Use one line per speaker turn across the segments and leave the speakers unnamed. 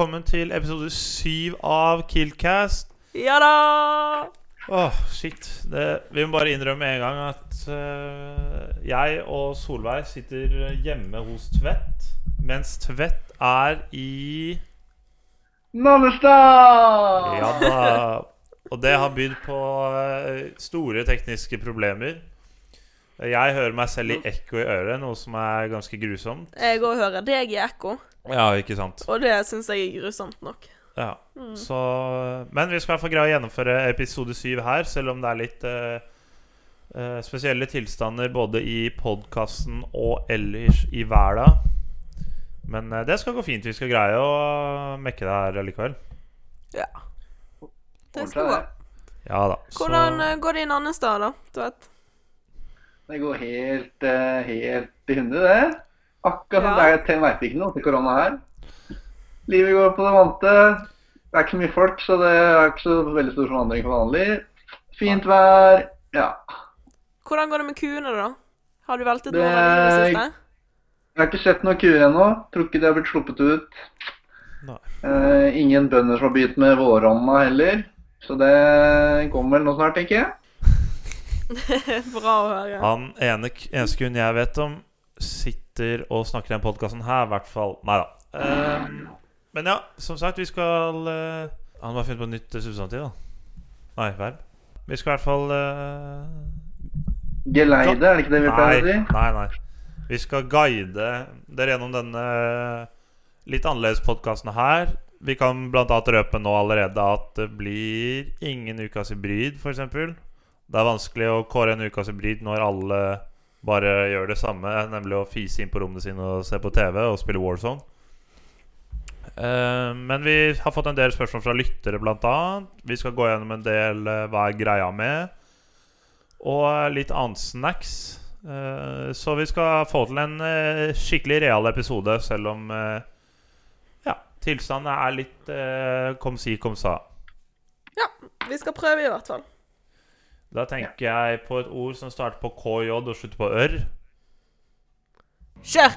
velkommen til episode syv av Killcast.
Ja da!
Åh, shit. Det, vi må bare innrømme en gang at uh, jeg og Solveig sitter hjemme hos Tvedt, mens Tvedt er i
Nannestad!
Ja da. Og det har bydd på eh, store tekniske problemer. Jeg hører meg selv i ekko i øret, noe som er ganske grusomt.
Jeg òg hører deg i ekko,
Ja, ikke sant?
og det syns jeg er grusomt nok.
Ja, så Men vi skal i hvert fall greie å gjennomføre episode syv her, selv om det er litt eh, eh, spesielle tilstander både i podkasten og ellers i hverdag. Men uh, det skal gå fint. Vi skal greie å mekke det her likevel.
Ja. Det skal gå.
Ja da.
Hvordan så... går det inn andre steder, da? Du vet.
Det går helt, helt i hundre, det. Akkurat som
Ja.
det er til merker ikke noe til korona her. Livet går på det vante. Det er ikke så mye folk, så det er ikke så veldig stor forandring for vanlig. Fint vær. Ja.
Hvordan går det med kuene, da? Har du veltet
Det-
noen av de i det siste?
Jeg har ikke sett noen kuer ennå. Tror ikke de har blitt sluppet ut. Eh, ingen bønder som har begynt med våronna heller. Så det kommer vel nå snart, tenker jeg.
Bra å høre.
Han ene eneste kuen jeg vet om, sitter og snakker i den podkasten her, i hvert fall. Nei da. Um, men ja, som sagt, vi skal uh, Han må ha funnet på et nytt eh, substantiv, da. Nei, verb. Vi skal i hvert fall uh,
Geleide, er det ikke det vi pleier å si?
nei, nei. Vi skal guide dere gjennom denne litt annerledes podkasten her. Vi kan annet røpe nå allerede at det blir ingen Ukas hybrid, f.eks. Det er vanskelig å kåre en Ukas hybrid når alle bare gjør det samme, nemlig å fise inn på rommene sine og se på TV og spille Warzone. Eh, men vi har fått en del spørsmål fra lyttere, annet. Vi skal gå gjennom en del eh, hva er greia med. Og litt annet snacks. Eh, så vi skal få til en eh, skikkelig real episode, selv om eh, ja, tilstanden er litt kom si, kom sa.
Ja, vi skal prøve i hvert fall.
Da tenker jeg på et ord som starter på KJ og slutter på ør.
Kjør!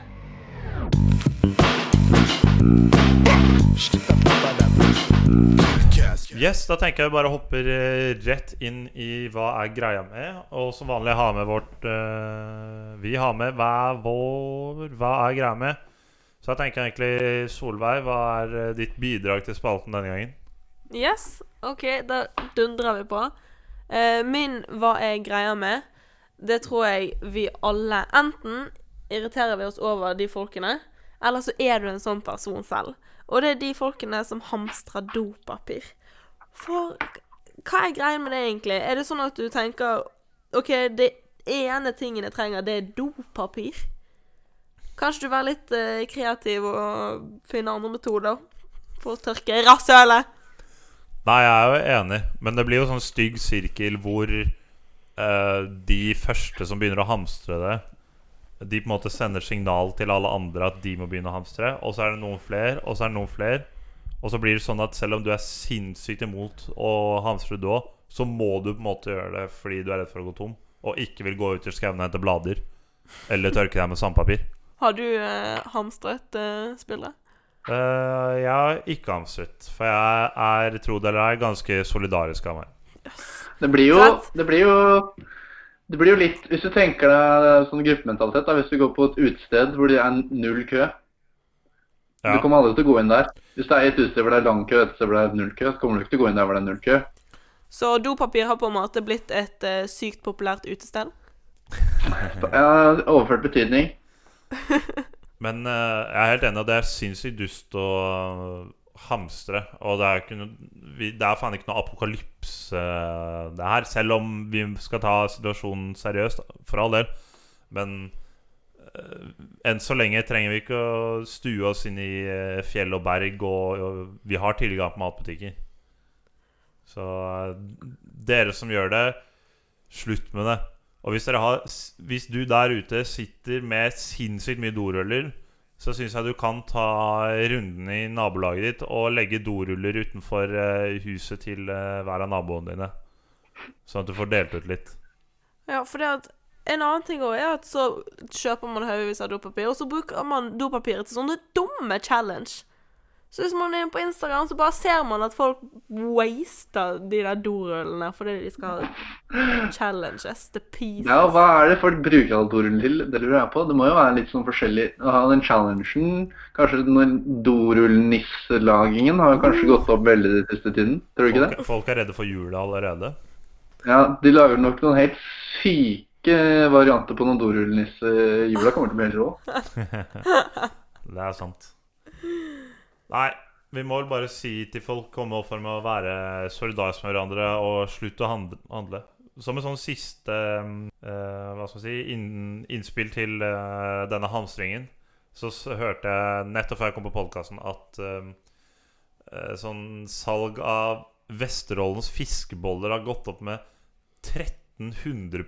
Yes, Da tenker jeg vi bare hopper eh, rett inn i hva er greia med. Og som vanlig har med vårt uh, Vi har med hva vår Hva er greia med? Så da tenker jeg egentlig Solveig, hva er eh, ditt bidrag til spalten denne gangen?
Yes, OK, da dundrer vi på. Eh, min hva er greia med? Det tror jeg vi alle Enten irriterer vi oss over de folkene, eller så er du en sånn person selv. Og det er de folkene som hamstrer dopapir. For hva er greia med det, egentlig? Er det sånn at du tenker OK, det ene tingen jeg trenger, det er dopapir? Kanskje du være litt eh, kreativ og finne andre metoder for å tørke rasshølet?
Nei, jeg er jo enig, men det blir jo sånn stygg sirkel hvor eh, de første som begynner å hamstre det, de på en måte sender signal til alle andre at de må begynne å hamstre. Og så er det noen flere, og så er det noen flere. Og så blir det sånn at selv om du er sinnssykt imot å hamstre du òg, så må du på en måte gjøre det fordi du er redd for å gå tom. Og ikke vil gå ut i skauen og hente blader. Eller tørke deg med sandpapir.
Har du eh, hamstret eh, spillet?
Eh, jeg har ikke hamstret, for jeg er, tro det eller ei, ganske solidarisk av meg.
Det blir jo, det blir jo det blir jo litt, Hvis du tenker deg sånn gruppementalitet, da, hvis du går på et utested hvor det er null kø
Ja.
Du kommer aldri til å gå inn der. Hvis det er et utested hvor det er lang kø, et sted hvor det er null kø, så kommer du ikke til å gå inn der hvor det er null kø.
Så dopapir har på en måte blitt et uh, sykt populært utested?
Ja, overført betydning.
Men eh, jeg er helt enig, og det er sinnssykt dust å hamstre. Og det er, ikke noe, det er faen ikke noe apokalypse, eh, det her. Selv om vi skal ta situasjonen seriøst, for all del. Men eh, enn så lenge trenger vi ikke å stue oss inn i eh, fjell og berg, og, og vi har tilgang på matbutikker. Så eh, dere som gjør det, slutt med det. Og hvis, har, hvis du der ute sitter med sinnssykt mye doruller, så syns jeg du kan ta runden i nabolaget ditt og legge doruller utenfor eh, huset til eh, hver av naboene dine. Sånn at du får delt ut litt.
Ja, for det at En annen ting også er at så kjøper man haugevis av dopapir, og så bruker man dopapiret til sånne dumme challenge. Så hvis man er inne på Instagram, så bare ser man at folk waster de der dorullene fordi de skal challenges the pieces.
Ja, hva er det folk bruker all dorullen til? Det lurer jeg på. Det må jo være litt sånn forskjellig. Å ha den challengen Kanskje den dorullnisselagingen har kanskje gått opp veldig den siste tiden? Tror du ikke det?
Folk, folk er redde for jula allerede.
Ja, de lager nok noen helt syke varianter på noen dorullnisse. Jula kommer til å bli helt rå.
Det er sant. Nei, vi må vel bare si til folk komme opp for med å være solidariske med hverandre og slutte å hand- handle. Som en sånn siste eh, hva skal man si, inn, innspill til eh, denne hamstringen, så hørte jeg nettopp før jeg kom på podkasten, at eh, eh, sånn salg av Vesterålens fiskeboller har gått opp med 1300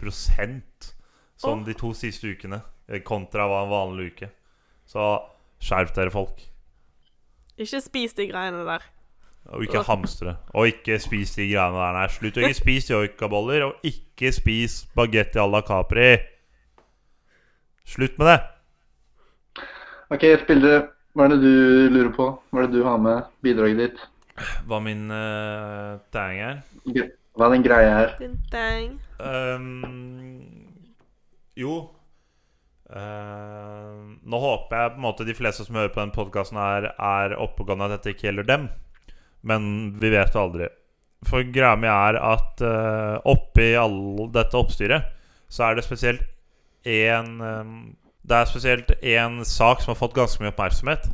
sånn
oh.
de to siste ukene, eh, kontra hva en vanlig uke. Så skjerp dere, folk.
Ikke spis de greiene der.
Og ikke hamstre. Og ikke spis de greiene der. Nei, slutt å ikke spise joikaboller, og ikke spis bagetti à la Capri. Slutt med det.
Ok, spillere, hva er det du lurer på? Hva er det du har med bidraget ditt?
Hva min uh, tang er.
Hva er den greia her?
Din tang.
Um, jo Ehm, Nå håper jeg på en måte de fleste som hører på den podkasten, er, er oppegående at dette ikke gjelder dem. Men vi vet jo aldri. For greia mi er at uh, oppi all dette oppstyret, så er det spesielt én um, Det er spesielt én sak som har fått ganske mye oppmerksomhet.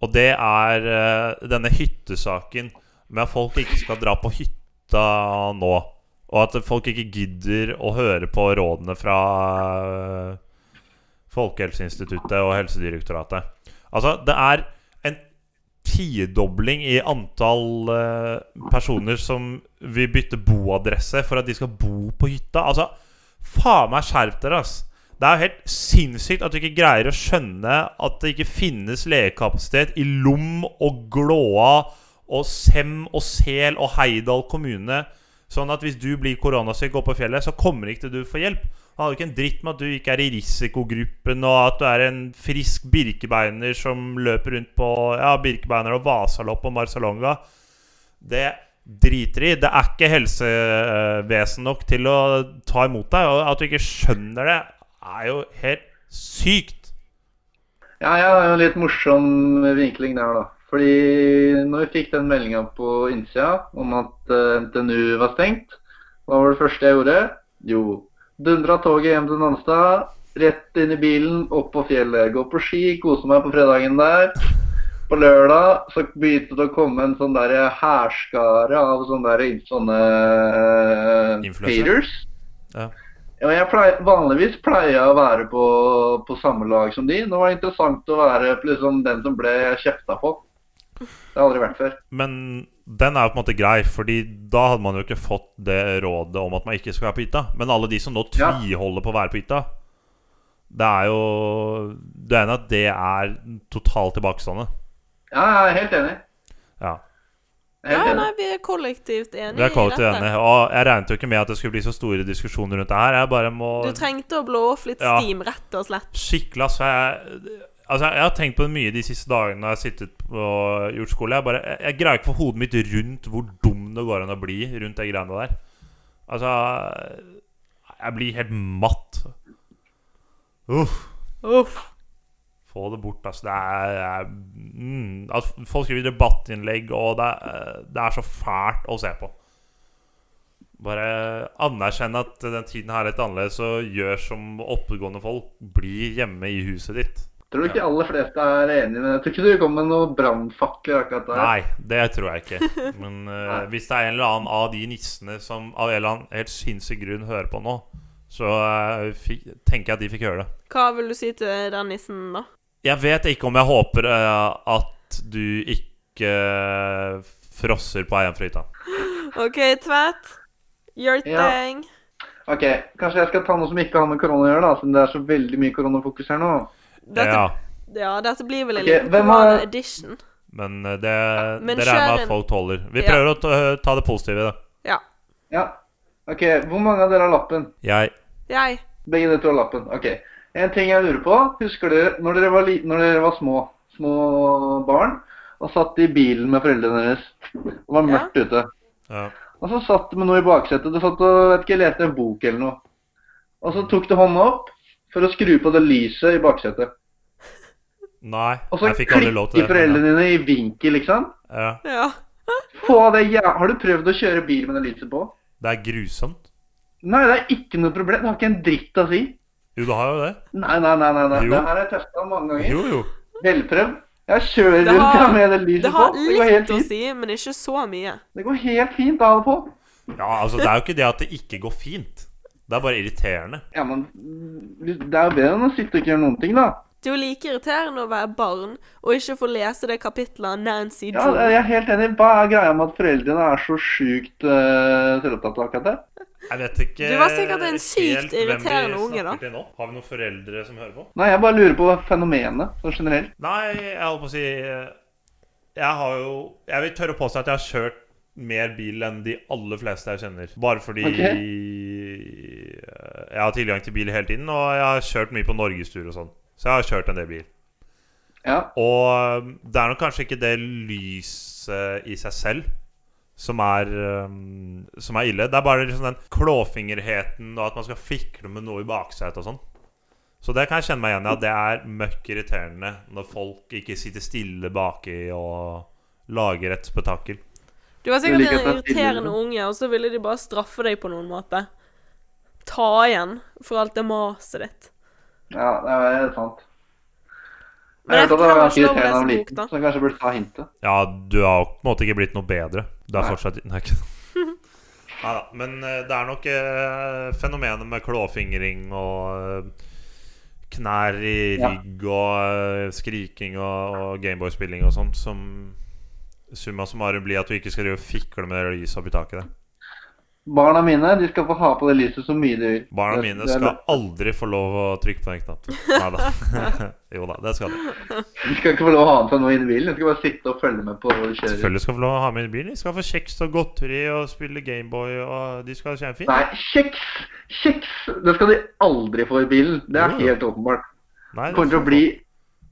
Og det er uh, denne hyttesaken med at folk ikke skal dra på hytta nå. Og at folk ikke gidder å høre på rådene fra eh, Folkehelseinstituttet og Helsedirektoratet. Altså, det er en tidobling i antall eh, personer som vil bytte boadresse for at de skal bo på hytta. Altså, faen meg skjerp dere, ass! Det er jo helt sinnssykt at du ikke greier å skjønne at det ikke finnes legekapasitet i Lom og Glåa og Sem og Sel og Heidal kommune. Sånn at hvis du blir koronasyk oppe på fjellet, så kommer ikke du få hjelp. Han hadde ikke en dritt med at du ikke er i risikogruppen, og at du er en frisk birkebeiner som løper rundt på Ja, birkebeiner og Vasalopp og Marsalonga. Det driter i. Det er ikke helsevesen nok til å ta imot deg. Og at du ikke skjønner det, er jo helt sykt.
Ja, ja, det er jo en litt morsom vinkling der, da. Fordi når vi fikk den meldinga på innsida om at eh, NTNU var stengt, hva var det første jeg gjorde? Jo, dundra toget hjem til Nanstad, rett inn i bilen, opp på fjellet. Gå på ski, kose meg på fredagen der. På lørdag så begynte det å komme en sånn der hærskare av sånne, der, sånne eh, haters.
Ja.
Ja, jeg pleier, vanligvis pleier jeg å være på, på samme lag som de. Nå var det interessant å være liksom, den som ble kjefta på. Det har aldri vært før.
Men den er jo på en måte grei, Fordi da hadde man jo ikke fått det rådet om at man ikke skal være på hytta. Men alle de som nå tviholder på å være på hytta, det er jo Det ene at det er totalt tilbakestående.
Ja, jeg er helt enig.
Ja.
Er
Ja, nei, vi er kollektivt enige
Vi er kollektivt
i dette.
enige. Og jeg regnet jo ikke med at det skulle bli så store diskusjoner rundt det her. Jeg bare må
Du trengte å blå off litt
Ja.
steam, rett og slett.
Skikkelig, altså. Jeg, altså, jeg har tenkt på det mye de siste dagene jeg har sittet og gjort skole. Jeg, bare, jeg, jeg greier ikke å få hodet mitt rundt hvor dum det går an å bli rundt de greiene der. Altså Jeg blir helt matt. Uff.
Uff.
Få det bort, altså. Det er, er mm, at Folk skriver debattinnlegg, og det er, det er så fælt å se på. Bare anerkjenn at den tiden her er litt annerledes, og gjør som oppegående folk. Bli hjemme i huset ditt.
Tror du ikke aller fleste er enig med det? tror ikke du kom med noe brannfakler akkurat der.
Nei, det tror jeg ikke. Men uh, hvis det er en eller annen av de nissene som av en eller annen helt sinnssyk grunn hører på nå, så uh, fikk, tenker jeg at de fikk høre det.
Hva vil du si til den nissen, da?
Jeg vet ikke om jeg håper uh, at du ikke frosser på Eienfrøyta.
OK, Tvedt. Your
Ja.
thing.
Ok, Kanskje jeg skal ta noe som ikke har med korona å gjøre, da, siden det er så veldig mye koronafokus her nå.
Dette,
Ja,
ja. dette blir vel en
okay,
liten
har-
edition.
men det, det,
Men
det regner med at folk tåler. Vi
Ja.
prøver å ta, ta det positive i det.
Ja.
Ja. Ok, Hvor mange av dere har lappen?
Jeg
Jeg.
Begge dere to har lappen. Ok. En ting jeg lurer på. Husker dere når dere var, li når dere var små, små barn, og satt i bilen med foreldrene deres. Det var mørkt ute.
Ja.
Og så satt du med noe i baksetet. Du satt og vet ikke, leste en bok eller noe. Og så tok du hånda opp for å skru på det lyset i baksetet.
Nei,
Og så
jeg fikk aldri lov til
klikker
det. men
foreldrene dine i vinkel, liksom.
Ja.
Ja.
Få det jæ... Har du prøvd å kjøre bil med det lyset på?
Det er grusomt.
Nei, det er ikke noe problem. Det har ikke en dritt å si.
Jo, det har jo det.
Nei, nei, nei. nei, nei.
Jo.
Det her har jeg testa mange ganger.
Jo, jo.
Velprøvd. Jeg kjører
Det
rundt
har-
med det lyset
Det
på. Det går helt
litt å
fint.
si, men ikke så mye.
Det går helt fint av og på.
Ja, altså, det er jo ikke det at det ikke går fint. Det er bare irriterende.
Ja, men det er jo bedre enn å sitte og ikke gjøre noen ting, da.
Det er jo like irriterende å være barn og ikke få lese det kapitlet av Nancy
Ja, jeg er helt enig. Hva er greia med at foreldrene er så sjukt uh, selvopptatt av akkurat det?
Jeg vet ikke
Du var sikkert en sykt irriterende unge, da.
til nå. Har vi noen foreldre som hører på?
Nei, jeg bare lurer på fenomenet sånn generelt.
Nei, jeg holdt på å si eh, Jeg har jo Jeg vil tørre å påstå at jeg har kjørt mer bil enn de aller fleste jeg kjenner. Bare fordi
Ok.
Jeg har tilgang til bil hele tiden, og jeg har kjørt mye på norgestur og sånn. Så jeg har kjørt en del bil.
Ja.
Og eh, det er nok kanskje ikke det lyset i seg selv som er, um, som er ille. Det er bare liksom den klåfingerheten og at man skal fikle med noe i baksetet og sånn. Så det kan jeg kjenne meg igjen i. at det er møkk irriterende når folk ikke sitter stille baki og lager et spetakkel.
Du var sikkert en
er
irriterende
liksom.
unge, og så ville de bare straffe deg på noen måte. Ta igjen for alt det maset ditt.
ja, det er sant.
Men
Jeg
jeg
vet at det var ganske irriterende
bok,
liten, så jeg kanskje burde ta hintet.
Ja, du har på en måte ikke blitt noe bedre. Du er
Nei.
fortsatt Nei, ikke Nei da. Men eh, det er nok eh, fenomenet med klåfingring og eh, knær i
Ja.
rygg og eh, skriking og, og Gameboy-spilling og sånn som summa summarum blir at du ikke skal drive og fikle med det lyset oppi taket der.
Barna mine de skal få ha på det lyset så mye de vil.
Barna mine
det
skal aldri få lov å trykke på den knappen. Nei da. jo da, det skal de.
De skal ikke få lov å ha med seg noe inn i bilen. De skal bare sitte og følge med på hvor de kjører.
Selvfølgelig skal de få lov å ha med i bilen. De skal få kjeks og godteri og spille Gameboy, og de skal ha det kjempefint.
Nei, kjeks! Kjeks! Det skal de aldri få i bilen. Det er helt åpenbart.
Nei,
Det kommer til å bli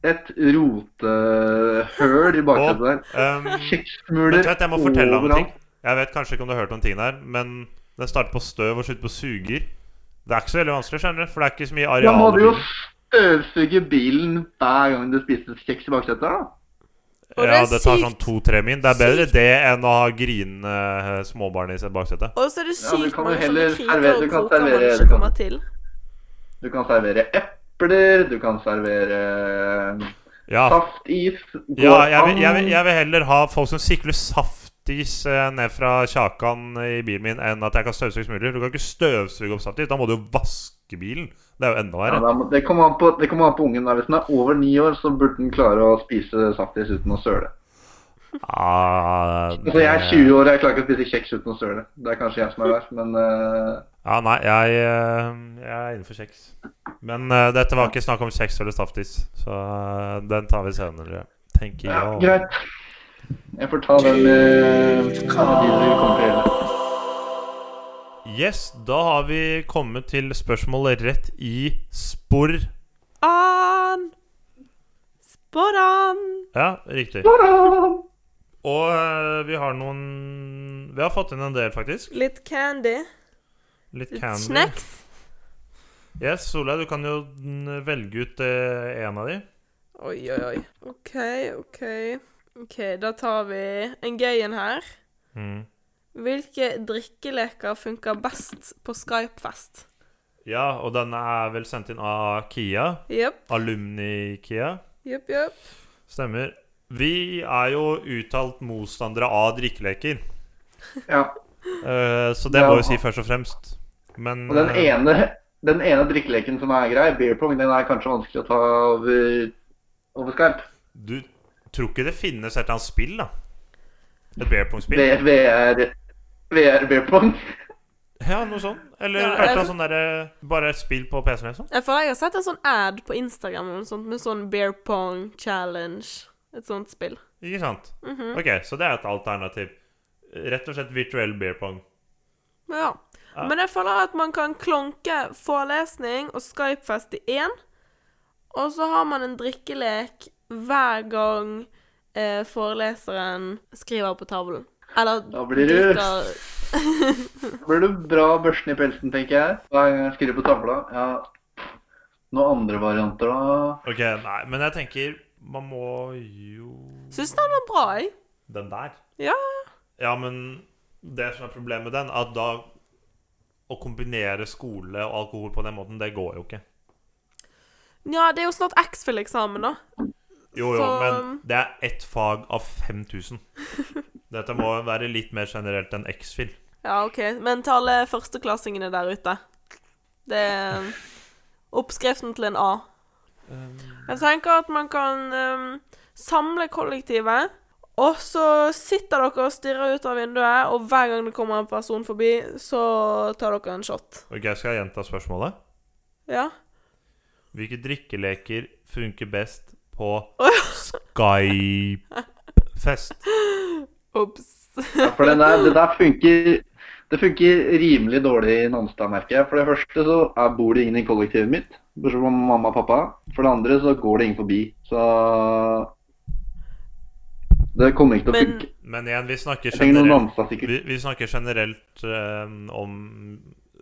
et rotehøl i baksetet der.
Um, men
Kjekssmuler
du jeg må fortelle deg om ting. Jeg vet kanskje ikke om du har hørt om ting der, men den starter på støv og slutter på suger. Det er ikke så veldig vanskelig, skjønner du, for det er ikke så mye
Da
areal.
må du jo støvsuge bilen hver gang det spises kjeks i baksetet. da.
Og
Ja, det tar sånn to-tre min. Det er bedre
sykt.
det enn å ha grinende uh, småbarn i baksetet.
Og så er det sykt
ja,
mange
heller
sånne
servere-
og
du kan
kroker man ikke
du
kommer til.
Du kan servere epler, du kan servere
Ja,
saftis
ja jeg, vil, jeg, vil, jeg vil heller ha folk som sikler saftis eh, ned fra kjakan i bilen min, enn at jeg kan støvsuge smuler. Du kan ikke støvsuge opp saftis. Da må du jo vaske bilen. Det er jo enda verre.
Ja, det, kommer an på, det kommer an på ungen. da. Hvis den er over ni år, så burde den klare å spise saftis uten å søle.
Ah,
Altså, jeg er 20 år, jeg klarer ikke å spise kjeks uten å søle. Det er kanskje jeg som er verst, men uh...
Ja, nei, jeg, eh, jeg er innenfor kjeks. Men uh, dette var ikke snakk om kjeks eller saftis, så uh, den tar vi senere, tenker
ja, greit. Jeg får ta den gjelde.
Yes, da har vi kommet til spørsmålet rett i spor.
An! Sporan.
Ja, riktig.
Ta-da!
Og eh, vi har noen Vi har fått inn en del, faktisk.
Litt candy.
Litt
Litt
candy.
snacks.
Yes, Solveig, du kan jo mm, velge ut eh, en av de.
Oi, oi, oi. OK, OK. OK, da tar vi en gøy en her.
Mm.
Hvilke drikkeleker funker best på Skype-fest?
Ja, og den er vel sendt inn av Kia.
Yep.
Alumni-Kia.
jepp, jepp.
Stemmer. Vi er jo uttalt motstandere av drikkeleker.
Ja.
Uh, så det
Ja.
må vi si først og fremst. Men
Og den
eh,
ene, den ene drikkeleken som er grei, beer pong, den er kanskje vanskelig å ta over, over Skype.
du tror ikke det finnes et eller annet spill, da? Et bear pong-spill?
V- VR, VR bearpong?
Ja, noe sånt. Eller
Ja, jeg-
sånn der, Bare et spill på PC, liksom?
Jeg føler jeg har sett en sånn ad på Instagram sånt, med sånn beer pong challenge. Et sånt spill.
Ikke sant?
Mhm.
Ok, så det er et alternativ. Rett og slett virtuell bear pong.
Ja.
Ja.
Men jeg føler at man kan klonke forelesning og Skype-fest i én. Og så har man en drikkelek hver gang eh, foreleseren skriver på tavlen. Eller
Da blir du-
Da
blir du bra børsten i pelsen, tenker jeg. Hver gang jeg skriver på tavla. Ja, noen andre varianter, da?
Ok, nei, men jeg tenker man må jo
Syns den var bra, jeg.
Den der?
Ja.
Ja, men det som er problemet med den, at da Å kombinere skole og alkohol på den måten, det går jo ikke.
Ja, det er jo snart X-Fill-eksamen, da.
Jo, jo,
Så-
men det er ett fag av 5000. Dette må være litt mer generelt enn X-Fill.
Ja, OK. Men til alle førsteklassingene der ute Det er oppskriften til en A. Jeg tenker at man kan um, samle kollektivet, og så sitter dere og stirrer ut av vinduet, og hver gang det kommer en person forbi, så tar dere en shot.
Ok, Skal jeg gjenta spørsmålet?
Ja?
Hvilke drikkeleker funker best på Skype-fest?
Ops.
Ja, for det der, det der funker Det funker rimelig dårlig i Nonstad, merker jeg. For det første så er, bor det ingen i kollektivet mitt, bortsett fra mamma og pappa. For det andre så går det ingen forbi. Så det kommer ikke til å
Men-
funke.
Men igjen, vi snakker generelt, vi, vi snakker generelt eh, om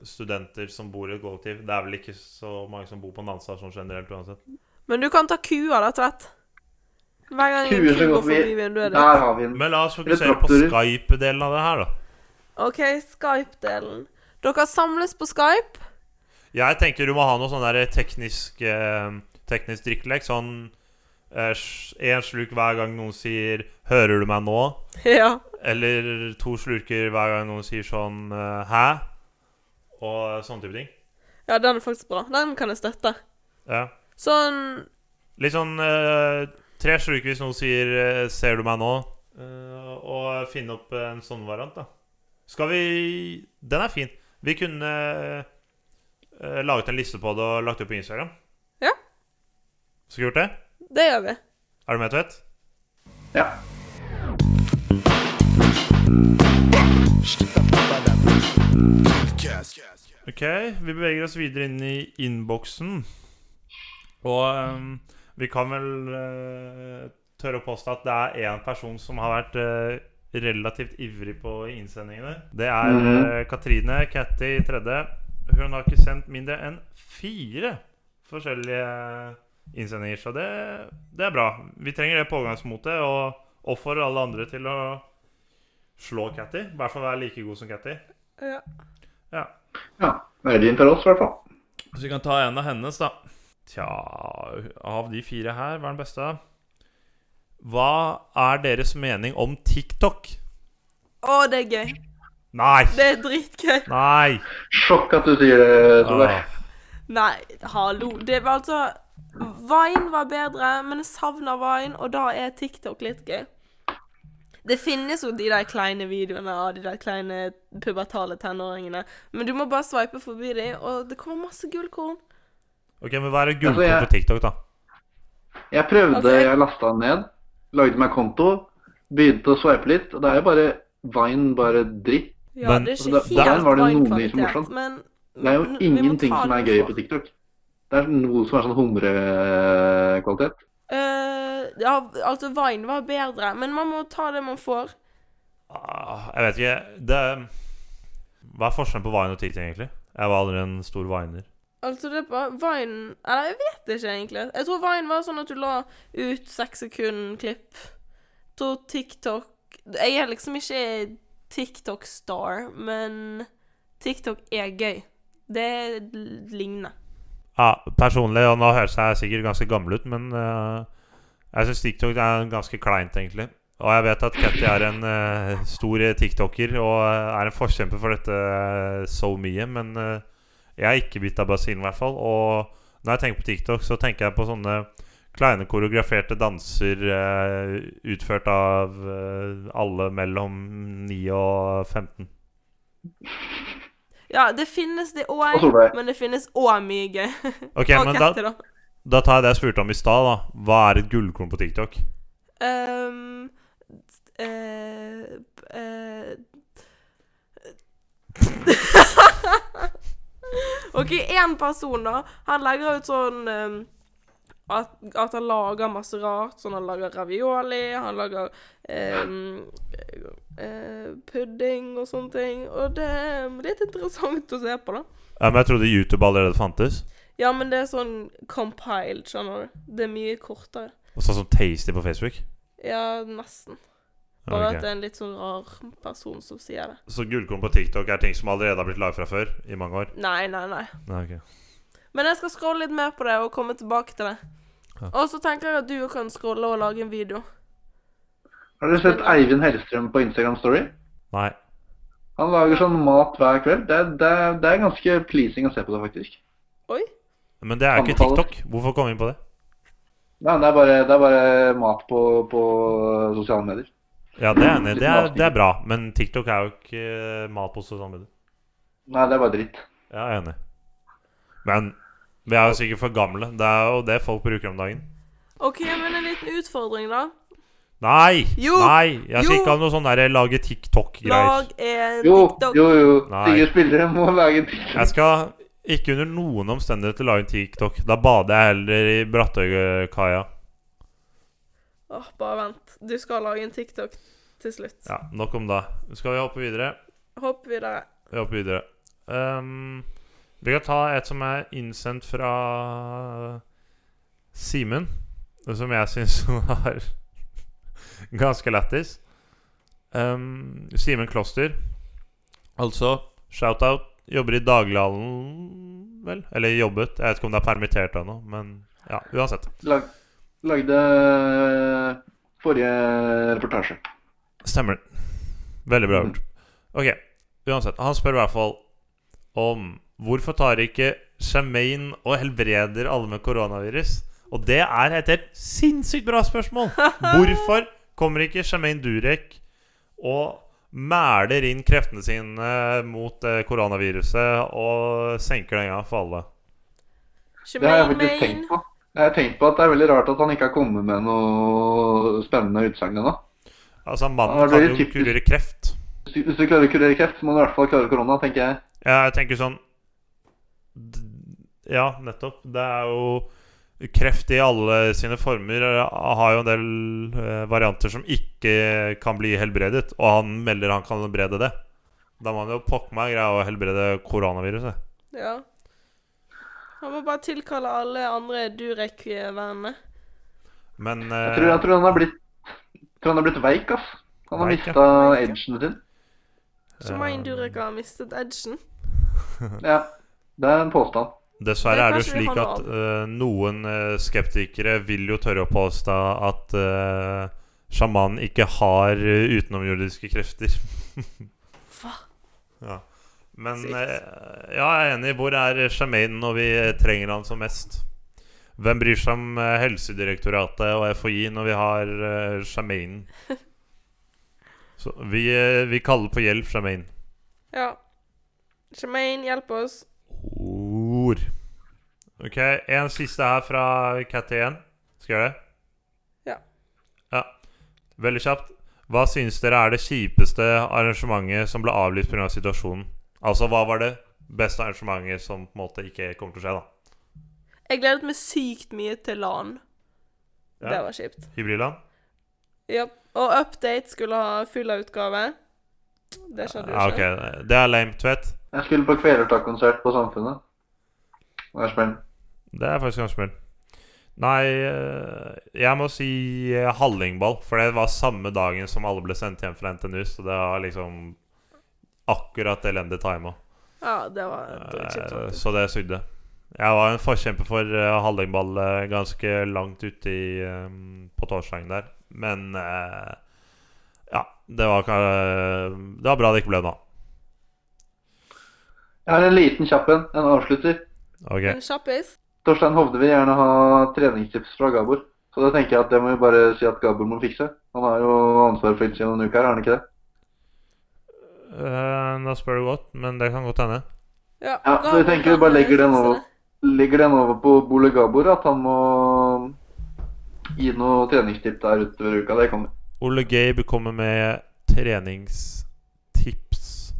studenter som bor i et kollektiv. Det er vel ikke så mange som bor på Nanstad sånn generelt uansett.
Men du kan ta kua, da, Tvedt. Hver gang en ku går
forbi.
vinduet ditt.
Der har vi den.
Men la oss fokusere på. Skype-delen av det her, da.
OK, Skype-delen. Dere samles på Skype.
Jeg tenker du må ha noe sånn der teknisk, eh, teknisk drikkelek. Sånn én sluk hver gang noen sier 'Hører du meg nå?'
Ja.
Eller to slurker hver gang noen sier sånn eh, 'Hæ?' Og sånne type ting.
ja, den er faktisk bra. Den kan jeg støtte.
Ja.
Sånn
Litt sånn uh, tre slurker hvis noen sier eh, 'Ser du meg nå?' uh, og finne opp en sånn variant, da. Skal vi Den er fin. Vi kunne uh, laget en liste på det og lagt det på Instagram.
Ja.
Skal vi gjort det?
Det gjør vi.
Er du med, Tvedt?
Ja.
Ok, vi beveger oss videre inn i innboksen. Og um, vi kan vel uh, tørre å påstå at det er én person som har vært uh, relativt ivrig på innsendingene. Det er eh, Katrine Catty tredje. Hun har ikke sendt mindre enn fire forskjellige innsendinger, så det, det er bra. Vi trenger det pågangsmotet, og oppfordrer alle andre til å slå Catty. I hvert fall være like god som Catty.
Ja.
Ja.
ja. din til oss, i hvert fall.
Så vi kan ta en av hennes, da. Tja Av de fire her, hva er den beste? Hva er deres mening om TikTok?
Å, det er gøy.
Nei!
Det er dritgøy.
Nei!
Sjokk at du sier det, Tove.
Ah,
Nei, hallo. Det var altså Vine var bedre, men jeg savner Vine, og da er TikTok litt gøy. Det finnes jo de der kleine videoene av de der kleine pubertale tenåringene, men du må bare sveipe forbi dem, og det kommer masse gullkorn.
Ok, men hva er det
Altså, jeg-
på TikTok, da?
Jeg prøvde,
altså,
jeg lasta den ned, lagde meg konto, begynte å sveipe litt, og det er jo bare Vine, bare dritt.
Ja,
Men-
det er
ikke
ikke
der
helt
var det noe morsomt.
men
Det er jo ingenting som er gøy på TikTok. Det er noe som er sånn humrekvalitet.
Uh, ja, altså, Vine var bedre, men man må ta det man får.
Ah, jeg vet ikke det, Hva er forskjellen på Vine og TikTok, egentlig? Jeg var aldri en stor viner.
Altså, det er bare Vine Eller, jeg vet ikke, egentlig. Jeg tror Vine var sånn at du la ut seks sekunder klipp. Så TikTok Jeg er liksom ikke TikTok-star, men TikTok er gøy. Det ligner.
Ja, personlig, og nå høres jeg sikkert ganske gammel ut, men uh, jeg syns TikTok er ganske kleint, egentlig. Og jeg vet at Ketty er en uh, stor tiktoker og eh, er en forkjemper for dette uh, so mye, men eh, jeg er ikke bitt av basillen, i hvert fall. Og når jeg tenker på TikTok, så tenker jeg på sånne kleine koreograferte danser eh, utført av eh, alle mellom 9 og 15.
Ja, det finnes det òg, men det finnes òg mye gøy.
Ok,
Og
men da,
da.
da tar jeg det jeg spurte om i stad, da. Hva er et gullkorn på TikTok?
Um, uh, eh, OK, én person, da. Han legger ut sånn um, at, at han lager masse rart. Sånn han lager ravioli, han lager um, uh, pudding og sånne ting. Og det er litt interessant å se på, da.
Ja, men jeg trodde YouTube allerede fantes.
Ja, men det er sånn compiled, skjønner du. Det er mye kortere.
Og Sånn som Tasty på Facebook.
Ja, nesten. Bare
okay.
at det er en litt sånn rar person som sier det.
Så gullkorn på TikTok er ting som allerede har blitt laget fra før? I mange år?
Nei, nei, nei.
Nei, okay.
Men jeg skal scrolle litt mer på det og komme tilbake til det.
Ja.
Og så tenker jeg at du kan scrolle og lage en video.
Har dere sett Eivind Hellstrøm på Instagram Story?
Nei.
Han lager sånn mat hver kveld. Det, det, det er ganske pleasing å se på det, faktisk.
Oi.
Men det er jo ikke TikTok. Hvorfor kom vi inn på det?
Nei, det er bare, det er bare mat på, på sosiale medier.
Ja, det er enig. Det er, det er bra. Men TikTok er jo ikke eh, mat på sosiale medier.
Nei, det er bare dritt.
Ja, jeg er enig. Men vi er jo sikkert for gamle. Det er jo det folk bruker om dagen.
OK, men en liten utfordring, da.
Nei!
Jo!
Nei! Jeg skal
Jo!
ikke ha noe sånn der lage TikTok-greier.
Lag en
Jo,
TikTok.
jo, jo.
Nei.
Sigurd spillere må lage en TikTok.
Jeg skal ikke under noen omstendigheter lage en TikTok. Da bader jeg heller i Brattøykaia.
Åh, bare vent. Du skal lage en TikTok til slutt.
Ja, nok om det. Skal vi hoppe videre?
Hopp videre.
Vi hopper videre. Um, vi kan ta et som er innsendt fra Simen, som jeg syns var ganske lættis. Um, Simen Kloster. Altså, shout-out. Jobber i daglighallen, vel? Eller jobbet. Jeg vet ikke om det er permittert ennå, men ja, uansett.
Lag, lagde forrige reportasje.
Stemmer. Veldig bra gjort. Ok, uansett. Han spør i hvert fall om hvorfor tar ikke Shemaine og helbreder alle med koronavirus? Og det er et helt sinnssykt bra spørsmål! Hvorfor kommer ikke Shemaine Durek og mæler inn kreftene sine mot eh, koronaviruset og senker den gang for alle?
Det har jeg
ikke
faktisk tenkt på. Jeg har tenkt på at det er veldig rart at han ikke har kommet med noe spennende utsagn ennå.
Altså, mannen kan jo
typisk.
kurere kreft.
Hvis du- hvis du klarer å kurere kreft, så må du i hvert fall klare korona, tenker jeg.
Ja, jeg tenker sånn Ja, nettopp. Det er jo Kreft i alle sine former eh, har jo en del eh, varianter som ikke kan bli helbredet, og han melder han kan helbrede det. Da må han jo pokker meg greie å helbrede koronaviruset.
Ja. Han må bare tilkalle alle andre Durek-vennene.
Men
Jeg tror, jeg tror han har blitt jeg tror han har blitt veik, ass. Han har mista edgen sin.
Shemaine
en
Durek har mistet edgen.
Ja, det er en påstand.
Dessverre er det jo slik at uh, noen eh, skeptikere vil jo tørre å påstå at uh, sjamanen ikke har eh, utenomjordiske krefter.
Hva?
Ja. Men eh, ja, jeg er enig. Hvor er Shamaine når vi trenger han som mest? Hvem bryr seg om eh, Helsedirektoratet og FHI når vi har uh, Shamaine? Så vi, eh, vi kaller på hjelp, Shamaine.
Ja. Shemaine, hjelp oss.
Ord. Ok, en siste her fra Catty igjen. Skal jeg gjøre det?
Ja.
Ja. Veldig kjapt. Hva syns dere er det kjipeste arrangementet som ble avlyst pga. Av situasjonen? Altså, hva var det beste arrangementet som på en måte ikke kommer til å skje, da?
Jeg gledet meg sykt mye til LAN.
Ja.
Det var kjipt.
Hybridland?
Ja. Og Update skulle ha full-utgave. Det skjedde jo
Ja,
ikke.
ok. Det er lame, Tvedt.
Jeg skulle på Kvelertak-konsert på Samfunnet. Spennende.
Det er faktisk ganske smart. Nei, eh, jeg må si eh, Hallingball. For det var samme dagen som alle ble sendt hjem fra NTNU. Så det var liksom akkurat elendig tima.
Ja, det var dritkjipt.
Eh. Så det sugde. Jeg var en forkjemper for uh, Hallingball eh, ganske langt ute i, um, på torsdagen der. Men uh, ja, det var, uh, det var bra det ikke ble noe.
Jeg har en liten kjapp en. En avslutter.
Okay.
En kjappis.
Torstein Hovde vil gjerne ha treningstips fra Gabor. Så da tenker jeg at det må vi bare si at Gabor må fikse. Han har jo ansvar for innsiden en uke her, har han ikke det?
Eh, nå spør du godt, men det kan godt hende.
Ja,
Ja, så jeg tenker vi bare legger den over. Legger den over på Bole Gabor, at han må gi noe treningstips der utover uka. Det kommer.
Ole Gabe kommer med treningstips.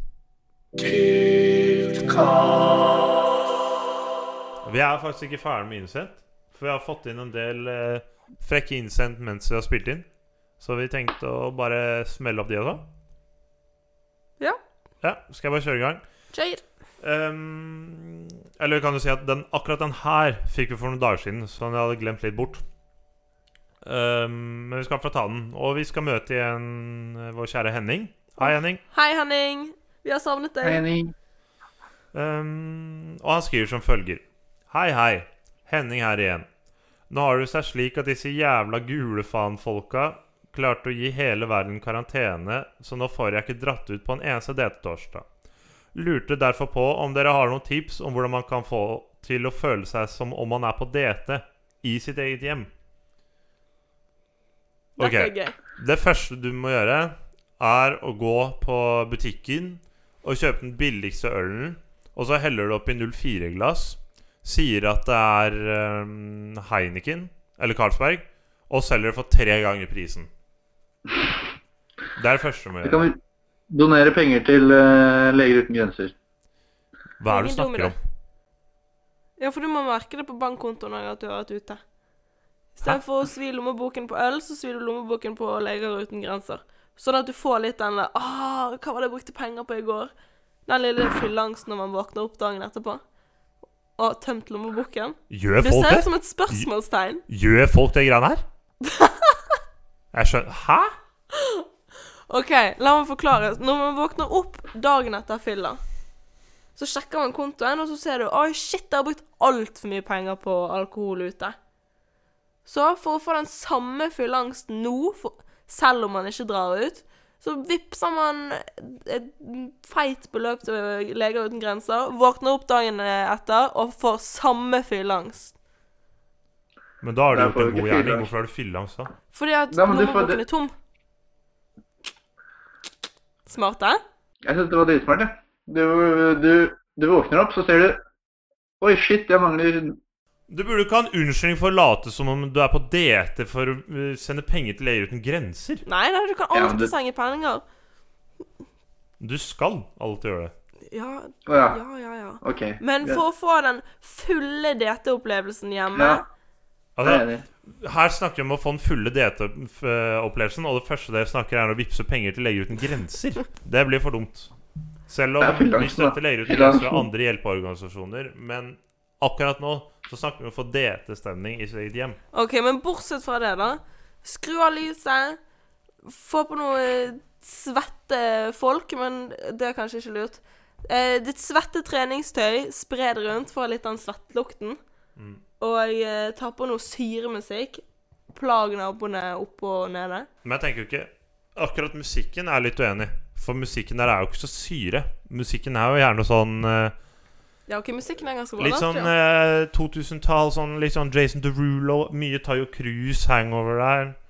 Vi er faktisk ikke ferdig med innsendt. For vi har fått inn en del eh, frekke innsendt mens vi har spilt inn. Så vi tenkte å bare smelle opp de også.
Ja.
Ja, Skal jeg bare kjøre i gang?
Kjør.
Um, eller kan du si at den, akkurat den her fikk vi for noen dager siden, så den jeg hadde glemt litt bort. Um, men vi skal få ta den. Og vi skal møte igjen eh, vår kjære Henning. Hei, Henning.
Hei, Henning. Vi har savnet deg.
Hei, Henning.
Um, og han skriver som følger. Hei, hei. Henning her igjen. Nå har det seg slik at disse jævla gule faen-folka klarte å gi hele verden karantene, så nå får jeg ikke dratt ut på en eneste DT-torsdag. Lurte derfor på om dere har noen tips om hvordan man kan få til å føle seg som om man er på DT i sitt eget hjem. Ok. Det første du må gjøre, er å gå på butikken og kjøpe den billigste ølen. Og så heller du oppi 04-glass. Sier at det er um, Heineken eller Carlsberg. Og selger det for tre ganger prisen. Det er det første du må gjøre.
vi donere penger til uh, Leger uten grenser.
Hva er det du snakker om?
Ja, for du må merke det på bankkontoen at du har vært ute. Istedenfor å svi lommeboken på øl, så svir du lommeboken på Leger uten grenser. Sånn at du får litt den der ah, 'Hva var det jeg brukte penger på i går?' Den lille fylleangsten når man våkner opp dagen etterpå. Og har tømt lommeboken.
Gjør folk det?
Det ser ut som et spørsmålstegn.
Gjør folk det greiene her? Jeg skjønner Hæ?
OK, la meg forklare. Når man våkner opp dagen etter fylla, så sjekker man kontoen, og så ser du Oi, shit, jeg har brukt altfor mye penger på alkohol ute. Så for å få den samme fylleangsten nå, for, selv om man ikke drar ut, så vippser man et feit beløp til Leger uten grenser, våkner opp dagen etter og får samme fylleangst.
Men da har du gjort en god gjerning. Hvorfor har du fylleangst da?
Fordi at
får
lommeboken er tom. Smarte?
Jeg syns det var dritsmart, jeg. Du, du, du våkner opp, så ser du Oi, shit, jeg mangler
Du burde ikke ha en unnskyldning for å late som om du er på DT for å uh, sende penger til Leger uten grenser.
Nei, nei, du kan
Ja, du...
sende penger.
Du skal alltid gjøre det.
Ja,
ja.
ja, ja,
Okay.
Men for å få den fulle DT-opplevelsen hjemme
Ja.
Altså, her snakker vi om å få den fulle DT-opplevelsen, og det første dere snakker er å vippse penger til Leger uten grenser. Det blir for dumt. Selv om vi støtter. Leger uten grenser og andre hjelpeorganisasjoner, men akkurat nå så snakker vi om å få DT-stemning i sitt eget hjem.
OK, men bortsett fra det, da. Skru av lyset. Få på noe svette folk, men det er kanskje ikke lurt. Eh, ditt svette treningstøy, spre det rundt, få litt av den svettelukten.
Mm.
Og jeg tar på noe syremusikk. Plager naboene opp og nede.
Men jeg tenker jo ikke Akkurat musikken er jeg litt uenig. For musikken der er jo ikke så syre. Musikken er jo gjerne sånn eh,
Ja, OK, musikken er ganske bra.
Litt sånn eh, 2000-tall, sånn, litt sånn Jason Derulo, mye Tayo Cruz hangover der.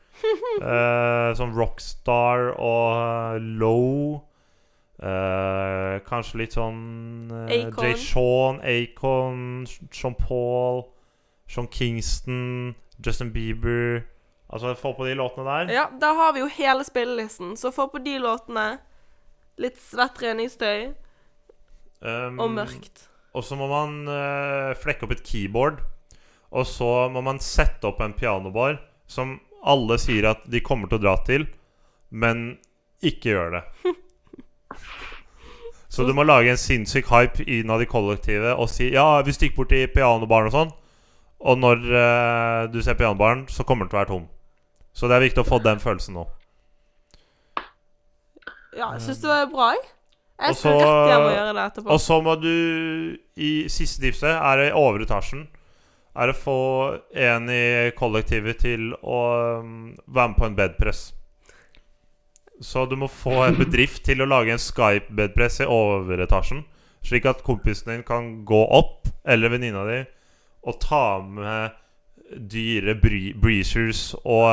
Eh, sånn Rockstar og eh, Low. Eh, kanskje litt sånn eh,
Akon.
Jay Sean, Acon, Sean Paul, Sean Kingston, Justin Bieber Altså, få på de låtene der.
Ja, da har vi jo hele spillelisten. Så få på de låtene. Litt svett treningstøy
Um,
og mørkt.
Og så må man uh, flekke opp et keyboard. Og så må man sette opp en pianobar som alle sier at de kommer til å dra til, men ikke gjør det. Så du må lage en sinnssyk hype innad i kollektivet og si ja, vi stikker bort til pianobaren og sånn. Og når uh, du ser pianobaren, så kommer den til å være tom. Så det er viktig å få den følelsen nå.
Ja, jeg syns det var bra, jeg. Jeg skal rett hjem og gjøre det etterpå.
Og så må du i siste tipset er det i overetasjen. Er å få en i kollektivet til å um, være med på en bedpress. Så du må få en bedrift til å lage en Skype-bedpress i overetasjen. Slik at kompisen din kan gå opp, eller venninna di, og ta med dyre bre breezers og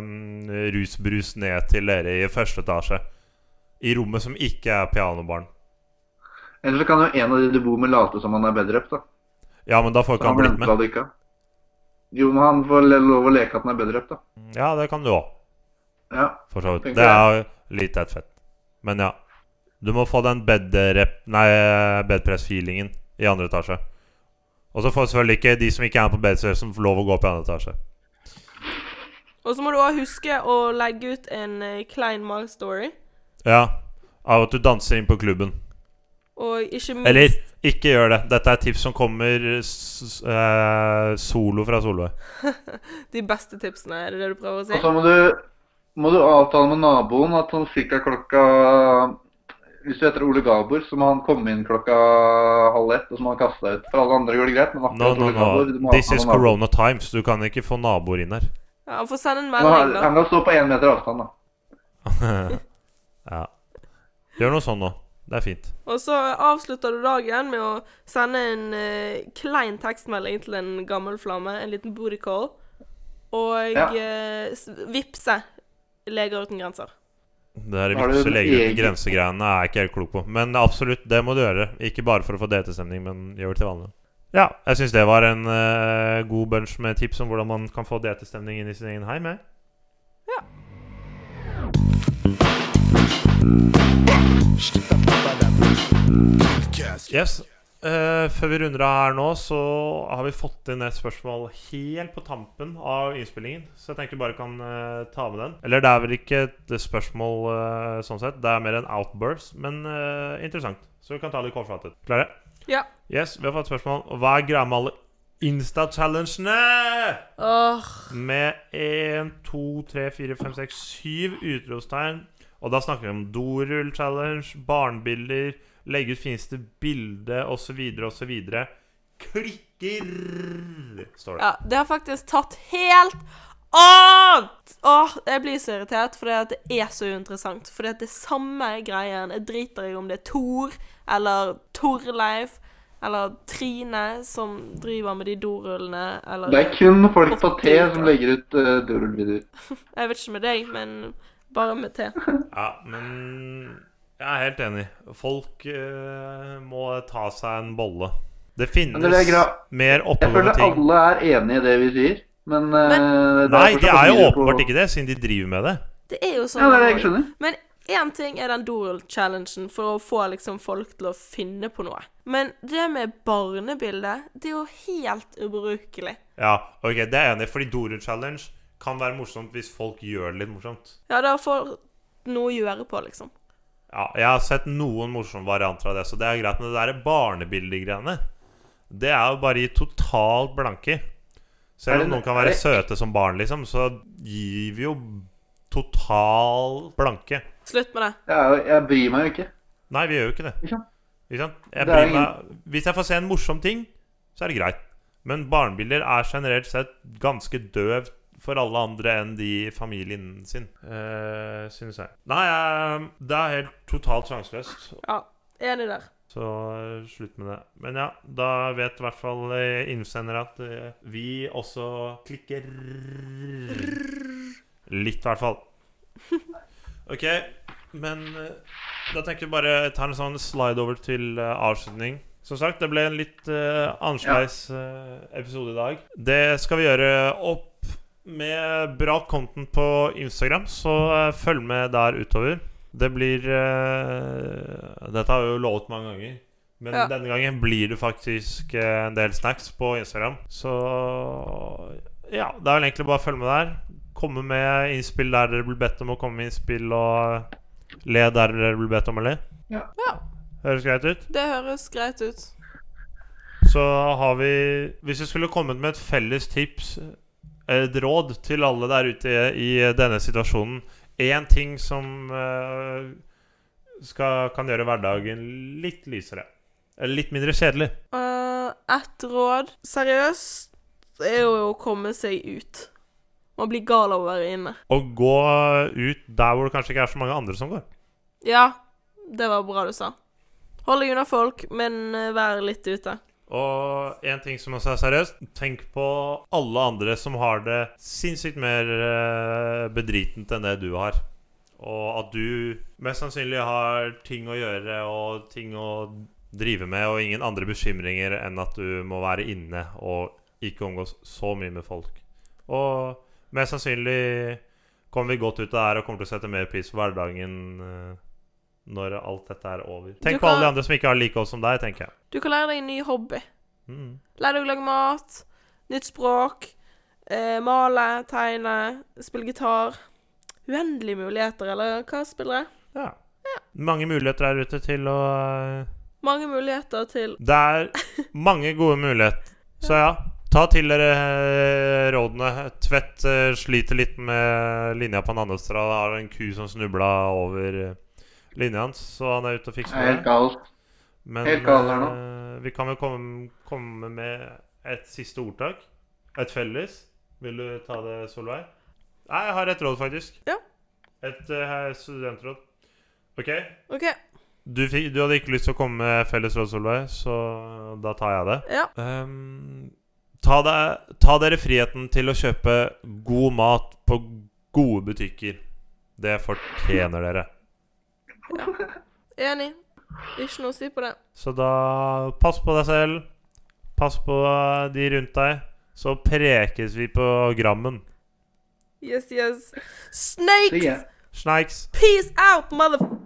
um, rusbrus ned til dere i første etasje. I rommet som ikke er pianobaren.
Eller så kan jo en av de du bor med, late som han er bedrep, da.
Ja, men da får
Så
ikke han
han
blitt med.
ikke. Jo, men han får lov å leke at han er bedrep, da.
Ja, det kan du òg,
Ja.
for så vidt. Det er litt et fett. Men ja. Du må få den bedrep... Nei, bedpress-feelingen i andre etasje. Og så får selvfølgelig ikke de som ikke er på på som får lov å gå opp i andre etasje.
Og så må du òg huske å legge ut en uh, klein mag-story.
Ja. Av at du danser inn på klubben.
Og ikke minst
Eller ikke gjør det. Dette er tips som kommer eh, solo fra Solveig.
de beste tipsene, er det det du prøver å si?
Og så må du, må du avtale med naboen at sånn cirka klokka Hvis du heter Ole Gabor, så må han komme inn klokka halv ett, og så må han kaste deg ut. For alle andre går det greit, men
No,
akkurat
no,
Ole Gabor du
no.
må
This is corona times. Du kan ikke få naboer inn her.
Ja, han får sende en melding, da.
han kan stå på én meter avstand, da.
ja. Gjør noe sånn nå. Det er fint.
Og så avslutter du dagen med å sende en uh, klein tekstmelding til en gammel flamme, en liten booty call, og
Ja.
uh, vippse Leger uten grenser.
Det
du
vipse leger uten
egen-
er jeg ikke helt klok på. Men absolutt, det må du gjøre. Ikke bare for å få DT-stemning, men gjør det til vanlig. Ja, jeg syns det var en uh, god bunch med tips om hvordan man kan få DT-stemning inn i sin egen heim. jeg. Yes. Eh, før vi runder av her nå, så har vi fått inn et spørsmål helt på tampen av innspillingen. Så jeg tenkte vi bare kan uh, ta med den. Eller det er vel ikke et spørsmål uh, sånn sett. Det er mer en outburst, men interessant. Så vi kan ta det litt kortfattet. Klare?
Ja.
Yes, vi har fått spørsmål. Hva er greia med alle Insta-challengene?
Oh.
Med 1, 2, 3, 4, 5, 6, 7 utropstegn. Og da snakker vi om dorull-challenge, barnebilder, legge ut fineste bilde osv. osv. Klikker, står det.
ja, det har faktisk tatt helt av! Åh, jeg blir så irritert, fordi at det er så uinteressant. Fordi at det er samme greien. Jeg driter i om det er Tor eller Torleif eller Trine som driver med de dorullene, eller
Det er kun folk på T som legger ut uh, dorullvideoer.
Jeg vet ikke med deg, men bare med T.
Ja, men jeg er helt enig. Folk uh, må ta seg en bolle. Det finnes
det mer gra-
ting.
Jeg føler alle er enig i det vi sier, men, uh,
Nei,
det
de er jo
åpenbart på-
ikke det, siden de driver med det.
Det er jo sånn.
Ja, det er det jeg skjønner.
Men én ting er den Doral-challengen for å få liksom folk til å finne på noe. Men det med barnebildet, det er jo helt ubrukelig.
Ja, ok, det er jeg enig i, fordi Doral-challenge kan være morsomt hvis folk gjør det litt morsomt.
Ja, da får noe å gjøre på, liksom.
Ja, jeg har sett noen morsomme varianter av det, så det er greit. Men det der barnebildegreiene, det er jo bare i totalt blanke i. Selv om noen kan være søte som barn, liksom, så gir vi jo totalt blanke.
Slutt med det.
Jeg, jeg bryr meg jo ikke.
Nei, vi gjør jo ikke det.
Ikke sant?
Ikke sant? Jeg
Det
bryr meg, hvis jeg får se en morsom ting, så er det greit. Men barnebilder er generelt sett ganske døvt for alle andre enn de familien sin, uh, synes jeg. Nei, eh, det er helt totalt sjanseløst.
Ja, enig der.
Så eh, slutt med det. Men ja, da vet i hvert fall innsender at vi også klikker Litt, i hvert fall. Ok, men da tenker vi bare ta en sånn slide over til avslutning. Som sagt, det ble en litt uh, annerledes uh, episode i dag. Det skal vi gjøre opp med bra content på Instagram, så eh, følg med der utover. Det blir uh, Dette har vi jo lovet mange ganger. Men
Ja.
denne gangen blir det faktisk eh, en del snacks på Instagram. Så ja, det er vel egentlig bare å følge med der. Komme med innspill der dere blir bedt om å komme med innspill, og le der dere blir bedt om å le.
Ja.
Ja.
Høres greit ut?
Det høres greit ut.
Så har vi Hvis vi skulle kommet med et felles tips, et råd til alle der ute i denne situasjonen Én ting som eh, skal, kan gjøre hverdagen litt lysere. Eller litt mindre kjedelig.
Uh, ett råd Seriøst er jo å komme seg ut. Man blir gal av å være inne.
Å gå ut der hvor det kanskje ikke er så mange andre som går.
Ja, det var bra du sa. Hold deg unna folk, men vær litt ute.
Og en ting som også er seriøst Tenk på alle andre som har det sinnssykt mer eh, bedritent enn det du har. Og at du mest sannsynlig har ting å gjøre og ting å drive med, og ingen andre bekymringer enn at du må være inne og ikke omgås så mye med folk. Og mest sannsynlig kommer vi godt ut av det her og kommer til å sette mer pris på hverdagen eh, når alt dette er over. Tenk
kan...
på alle de andre som ikke har like oss som deg, tenker jeg.
Du kan lære deg en ny hobby.
Mm.
Lær deg å lage mat. Nytt språk. Eh, male, tegne, spille gitar. Uendelige muligheter, eller hva spiller jeg?
Ja. Mange muligheter der ute til å eh,
Mange muligheter til
Det er mange gode muligheter. Så ja, ta til dere eh, rådene. Tvedt eh, sliter litt med linja på Nannestad. Har en ku som snubla over linja hans, så han er ute og fikser
er helt
det.
galt.
Men
helt galt her nå.
eh, vi kan vel komme, komme med et siste ordtak. Et felles. Vil du ta det, Solveig? Nei, jeg har et råd, faktisk.
Ja.
Et uh, studentråd. OK?
OK.
Du, fikk, du hadde ikke lyst til å komme med felles råd, Solveig, så da tar jeg det.
Ja.
Um, ta, deg, ta dere friheten til å kjøpe god mat på gode butikker. Det fortjener dere.
Enig. Ikke noe å si på det.
Så da pass på deg selv. Pass på de rundt deg. Så prekes vi på Grammen.
Yes, yes. Snakes!
Snakes.
Peace out, mother...